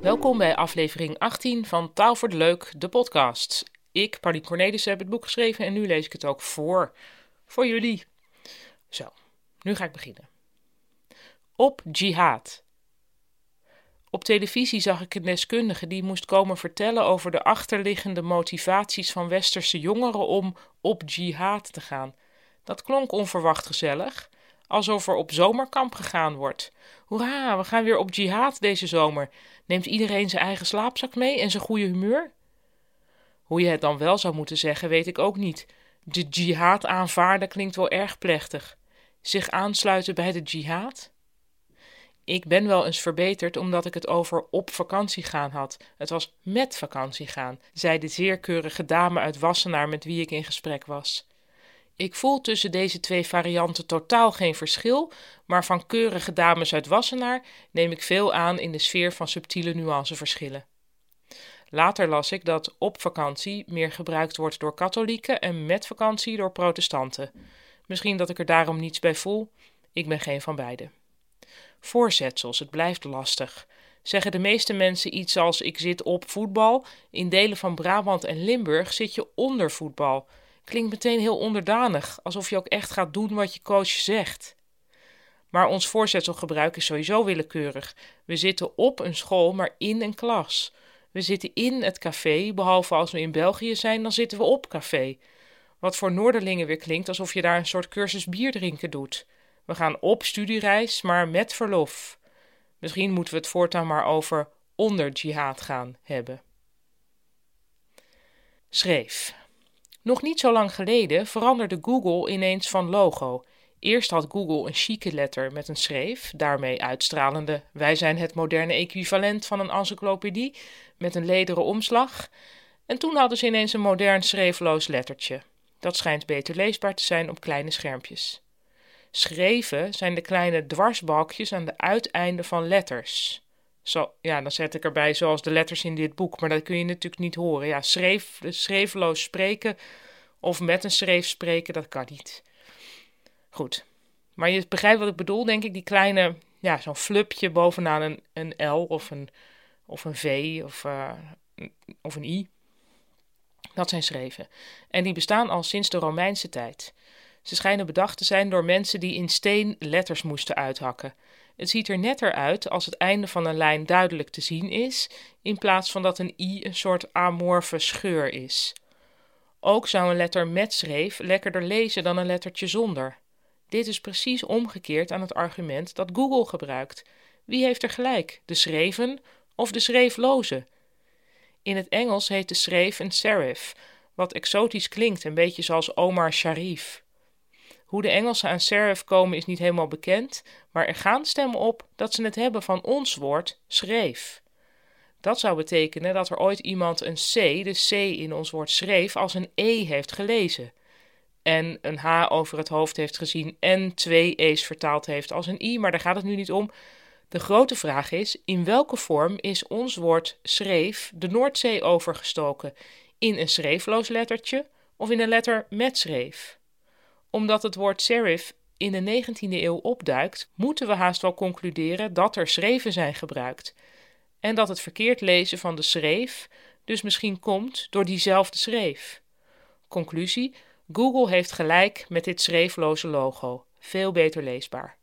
Welkom bij aflevering 18 van Taal voor de Leuk, de podcast. Ik, Paulien Cornelissen, heb het boek geschreven en nu lees ik het ook voor. Voor jullie. Zo, nu ga ik beginnen. Op jihad. Op televisie zag ik een deskundige die moest komen vertellen over de achterliggende motivaties van westerse jongeren om op jihad te gaan. Dat klonk onverwacht gezellig, alsof er op zomerkamp gegaan wordt. Hoera, we gaan weer op jihad deze zomer. Neemt iedereen zijn eigen slaapzak mee en zijn goede humeur? Hoe je het dan wel zou moeten zeggen, weet ik ook niet. De jihad aanvaarden klinkt wel erg plechtig. Zich aansluiten bij de jihad? Ik ben wel eens verbeterd omdat ik het over op vakantie gaan had. Het was met vakantie gaan, zei de zeer keurige dame uit Wassenaar met wie ik in gesprek was. Ik voel tussen deze twee varianten totaal geen verschil, maar van keurige dames uit Wassenaar neem ik veel aan in de sfeer van subtiele nuanceverschillen. Later las ik dat op vakantie meer gebruikt wordt door katholieken en met vakantie door protestanten. Misschien dat ik er daarom niets bij voel. Ik ben geen van beide. Voorzetsels, het blijft lastig. Zeggen de meeste mensen iets als ik zit op voetbal, in delen van Brabant en Limburg zit je onder voetbal. Klinkt meteen heel onderdanig, alsof je ook echt gaat doen wat je coach zegt. Maar ons voorzetselgebruik is sowieso willekeurig. We zitten op een school, maar in een klas. We zitten in het café, behalve als we in België zijn, dan zitten we op café. Wat voor Noorderlingen weer klinkt alsof je daar een soort cursus bier drinken doet. We gaan op studiereis, maar met verlof. Misschien moeten we het voortaan maar over onder jihad gaan hebben. Schreef. Nog niet zo lang geleden veranderde Google ineens van logo. Eerst had Google een chique letter met een schreef, daarmee uitstralende: Wij zijn het moderne equivalent van een encyclopedie met een lederen omslag. En toen hadden ze ineens een modern schreefloos lettertje. Dat schijnt beter leesbaar te zijn op kleine schermpjes. Schreven zijn de kleine dwarsbalkjes aan de uiteinden van letters. Zo, ja, dan zet ik erbij zoals de letters in dit boek, maar dat kun je natuurlijk niet horen. Ja, schreef, schreefloos spreken of met een schreef spreken, dat kan niet. Goed, maar je begrijpt wat ik bedoel, denk ik, die kleine, ja, zo'n flupje bovenaan een, een L of een, of een V of, uh, of een I. Dat zijn schreven. En die bestaan al sinds de Romeinse tijd. Ze schijnen bedacht te zijn door mensen die in steen letters moesten uithakken. Het ziet er netter uit als het einde van een lijn duidelijk te zien is, in plaats van dat een i een soort amorfe scheur is. Ook zou een letter met schreef lekkerder lezen dan een lettertje zonder. Dit is precies omgekeerd aan het argument dat Google gebruikt. Wie heeft er gelijk, de schreven of de schreefloze? In het Engels heet de schreef een serif, wat exotisch klinkt, een beetje zoals Omar Sharif. Hoe de Engelsen aan serif komen is niet helemaal bekend, maar er gaan stemmen op dat ze het hebben van ons woord schreef. Dat zou betekenen dat er ooit iemand een C, de C in ons woord schreef, als een E heeft gelezen. En een H over het hoofd heeft gezien en twee E's vertaald heeft als een I, maar daar gaat het nu niet om. De grote vraag is: in welke vorm is ons woord schreef de Noordzee overgestoken? In een schreefloos lettertje of in een letter met schreef? Omdat het woord serif in de 19e eeuw opduikt, moeten we haast wel concluderen dat er schreven zijn gebruikt. En dat het verkeerd lezen van de schreef dus misschien komt door diezelfde schreef. Conclusie: Google heeft gelijk met dit schreefloze logo. Veel beter leesbaar.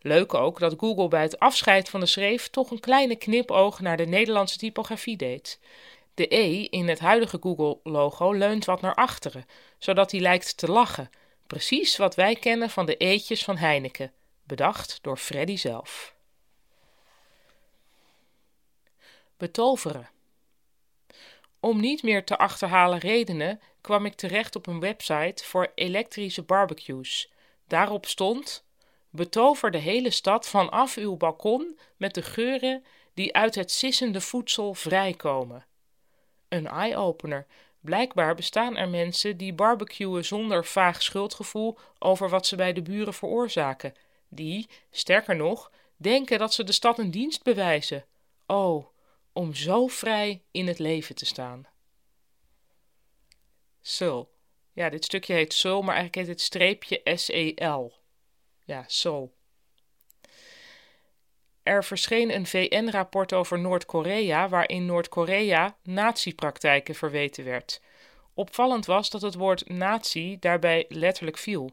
Leuk ook dat Google bij het afscheid van de schreef toch een kleine knipoog naar de Nederlandse typografie deed. De E in het huidige Google-logo leunt wat naar achteren, zodat hij lijkt te lachen Precies wat wij kennen van de eetjes van Heineken, bedacht door Freddy zelf. Betoveren. Om niet meer te achterhalen redenen kwam ik terecht op een website voor elektrische barbecues. Daarop stond: Betover de hele stad vanaf uw balkon met de geuren die uit het sissende voedsel vrijkomen. Een eye-opener Blijkbaar bestaan er mensen die barbecuen zonder vaag schuldgevoel over wat ze bij de buren veroorzaken. Die, sterker nog, denken dat ze de stad een dienst bewijzen. Oh, om zo vrij in het leven te staan. Sul. Ja, dit stukje heet Sul, maar eigenlijk heet het streepje S-E-L. Ja, Seoul. Er verscheen een VN-rapport over Noord-Korea waarin Noord-Korea natiepraktijken verweten werd. Opvallend was dat het woord nazi daarbij letterlijk viel.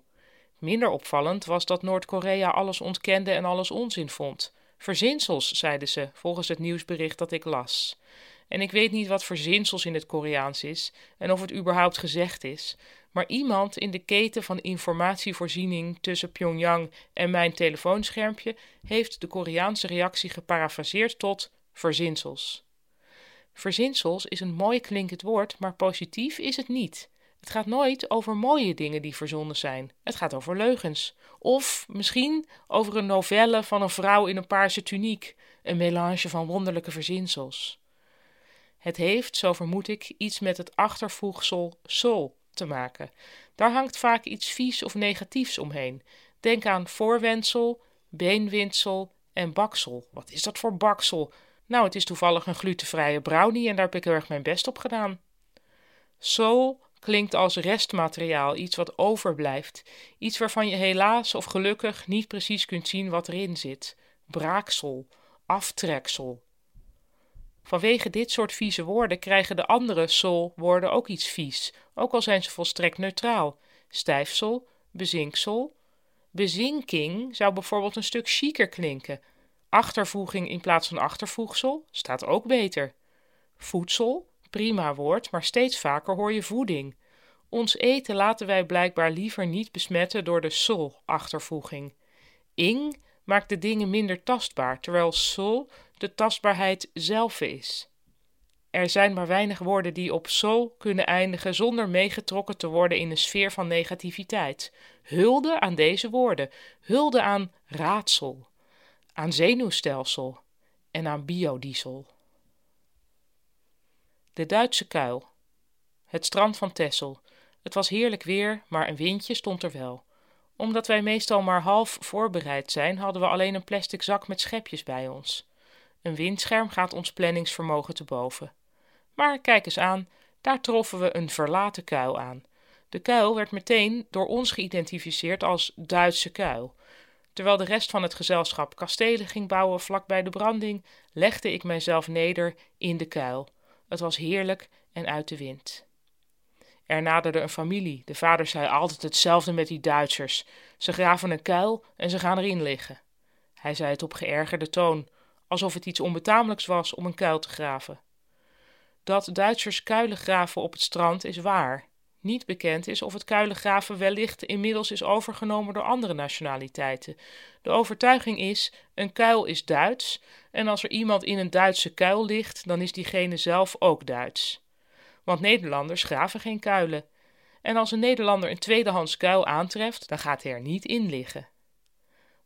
Minder opvallend was dat Noord-Korea alles ontkende en alles onzin vond. Verzinsels, zeiden ze, volgens het nieuwsbericht dat ik las. En ik weet niet wat verzinsels in het Koreaans is en of het überhaupt gezegd is, maar iemand in de keten van informatievoorziening tussen Pyongyang en mijn telefoonschermpje heeft de Koreaanse reactie geparafraseerd tot verzinsels. Verzinsels is een mooi klinkend woord, maar positief is het niet. Het gaat nooit over mooie dingen die verzonnen zijn. Het gaat over leugens. Of misschien over een novelle van een vrouw in een paarse tuniek, een melange van wonderlijke verzinsels. Het heeft, zo vermoed ik, iets met het achtervoegsel sol te maken. Daar hangt vaak iets vies of negatiefs omheen. Denk aan voorwendsel, beenwindsel en baksel. Wat is dat voor baksel? Nou, het is toevallig een glutenvrije brownie en daar heb ik heel erg mijn best op gedaan. Sol klinkt als restmateriaal, iets wat overblijft, iets waarvan je helaas of gelukkig niet precies kunt zien wat erin zit. Braaksel, aftreksel. Vanwege dit soort vieze woorden krijgen de andere sol-woorden ook iets vies, ook al zijn ze volstrekt neutraal. Stijfsel, bezinksel. Bezinking zou bijvoorbeeld een stuk chiquer klinken. Achtervoeging in plaats van achtervoegsel staat ook beter. Voedsel, prima woord, maar steeds vaker hoor je voeding. Ons eten laten wij blijkbaar liever niet besmetten door de sol-achtervoeging. Ing maakt de dingen minder tastbaar, terwijl sol de tastbaarheid zelf is. Er zijn maar weinig woorden die op sol kunnen eindigen zonder meegetrokken te worden in een sfeer van negativiteit. Hulde aan deze woorden, hulde aan raadsel, aan zenuwstelsel en aan biodiesel. De Duitse kuil. Het strand van Texel. Het was heerlijk weer, maar een windje stond er wel. Omdat wij meestal maar half voorbereid zijn, hadden we alleen een plastic zak met schepjes bij ons. Een windscherm gaat ons planningsvermogen te boven. Maar kijk eens aan, daar troffen we een verlaten kuil aan. De kuil werd meteen door ons geïdentificeerd als Duitse kuil. Terwijl de rest van het gezelschap kastelen ging bouwen vlakbij de branding, legde ik mijzelf neder in de kuil. Het was heerlijk en uit de wind. Er naderde een familie. De vader zei altijd hetzelfde met die Duitsers. Ze graven een kuil en ze gaan erin liggen. Hij zei het op geërgerde toon, alsof het iets onbetamelijks was om een kuil te graven. Dat Duitsers kuilen graven op het strand is waar. Niet bekend is of het kuilengraven wellicht inmiddels is overgenomen door andere nationaliteiten. De overtuiging is: een kuil is Duits, en als er iemand in een Duitse kuil ligt, dan is diegene zelf ook Duits. Want Nederlanders graven geen kuilen. En als een Nederlander een tweedehands kuil aantreft, dan gaat hij er niet in liggen.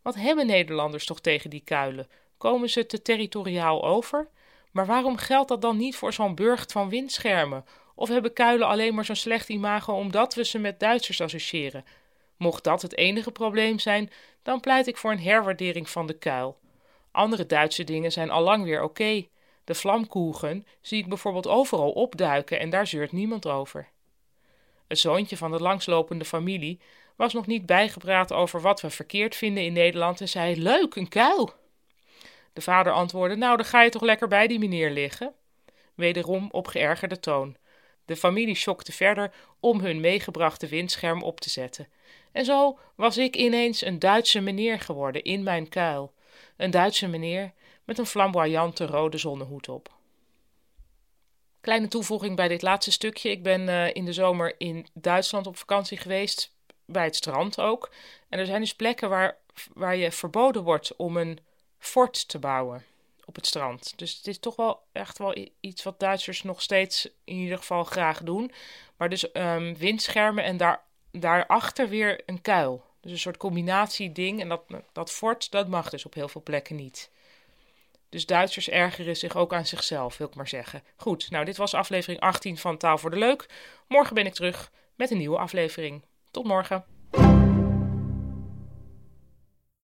Wat hebben Nederlanders toch tegen die kuilen? Komen ze te territoriaal over? Maar waarom geldt dat dan niet voor zo'n burcht van windschermen? Of hebben kuilen alleen maar zo'n slecht imago omdat we ze met Duitsers associëren? Mocht dat het enige probleem zijn, dan pleit ik voor een herwaardering van de kuil. Andere Duitse dingen zijn allang weer oké. De vlamkoegen zie ik bijvoorbeeld overal opduiken en daar zeurt niemand over. Het zoontje van de langslopende familie was nog niet bijgepraat over wat we verkeerd vinden in Nederland en zei: Leuk, een kuil! De vader antwoordde: Nou, dan ga je toch lekker bij die meneer liggen? Wederom op geërgerde toon. De familie schokte verder om hun meegebrachte windscherm op te zetten. En zo was ik ineens een Duitse meneer geworden in mijn kuil. Een Duitse meneer met een flamboyante rode zonnehoed op. Kleine toevoeging bij dit laatste stukje. Ik ben uh, in de zomer in Duitsland op vakantie geweest, bij het strand ook. En er zijn dus plekken waar, waar je verboden wordt om een fort te bouwen op het strand. Dus het is toch wel echt wel iets wat Duitsers nog steeds in ieder geval graag doen. Maar dus um, windschermen en daar, daarachter weer een kuil. Dus een soort combinatie ding. En dat, dat fort, dat mag dus op heel veel plekken niet. Dus Duitsers ergeren zich ook aan zichzelf, wil ik maar zeggen. Goed, nou dit was aflevering 18 van Taal voor de Leuk. Morgen ben ik terug met een nieuwe aflevering. Tot morgen.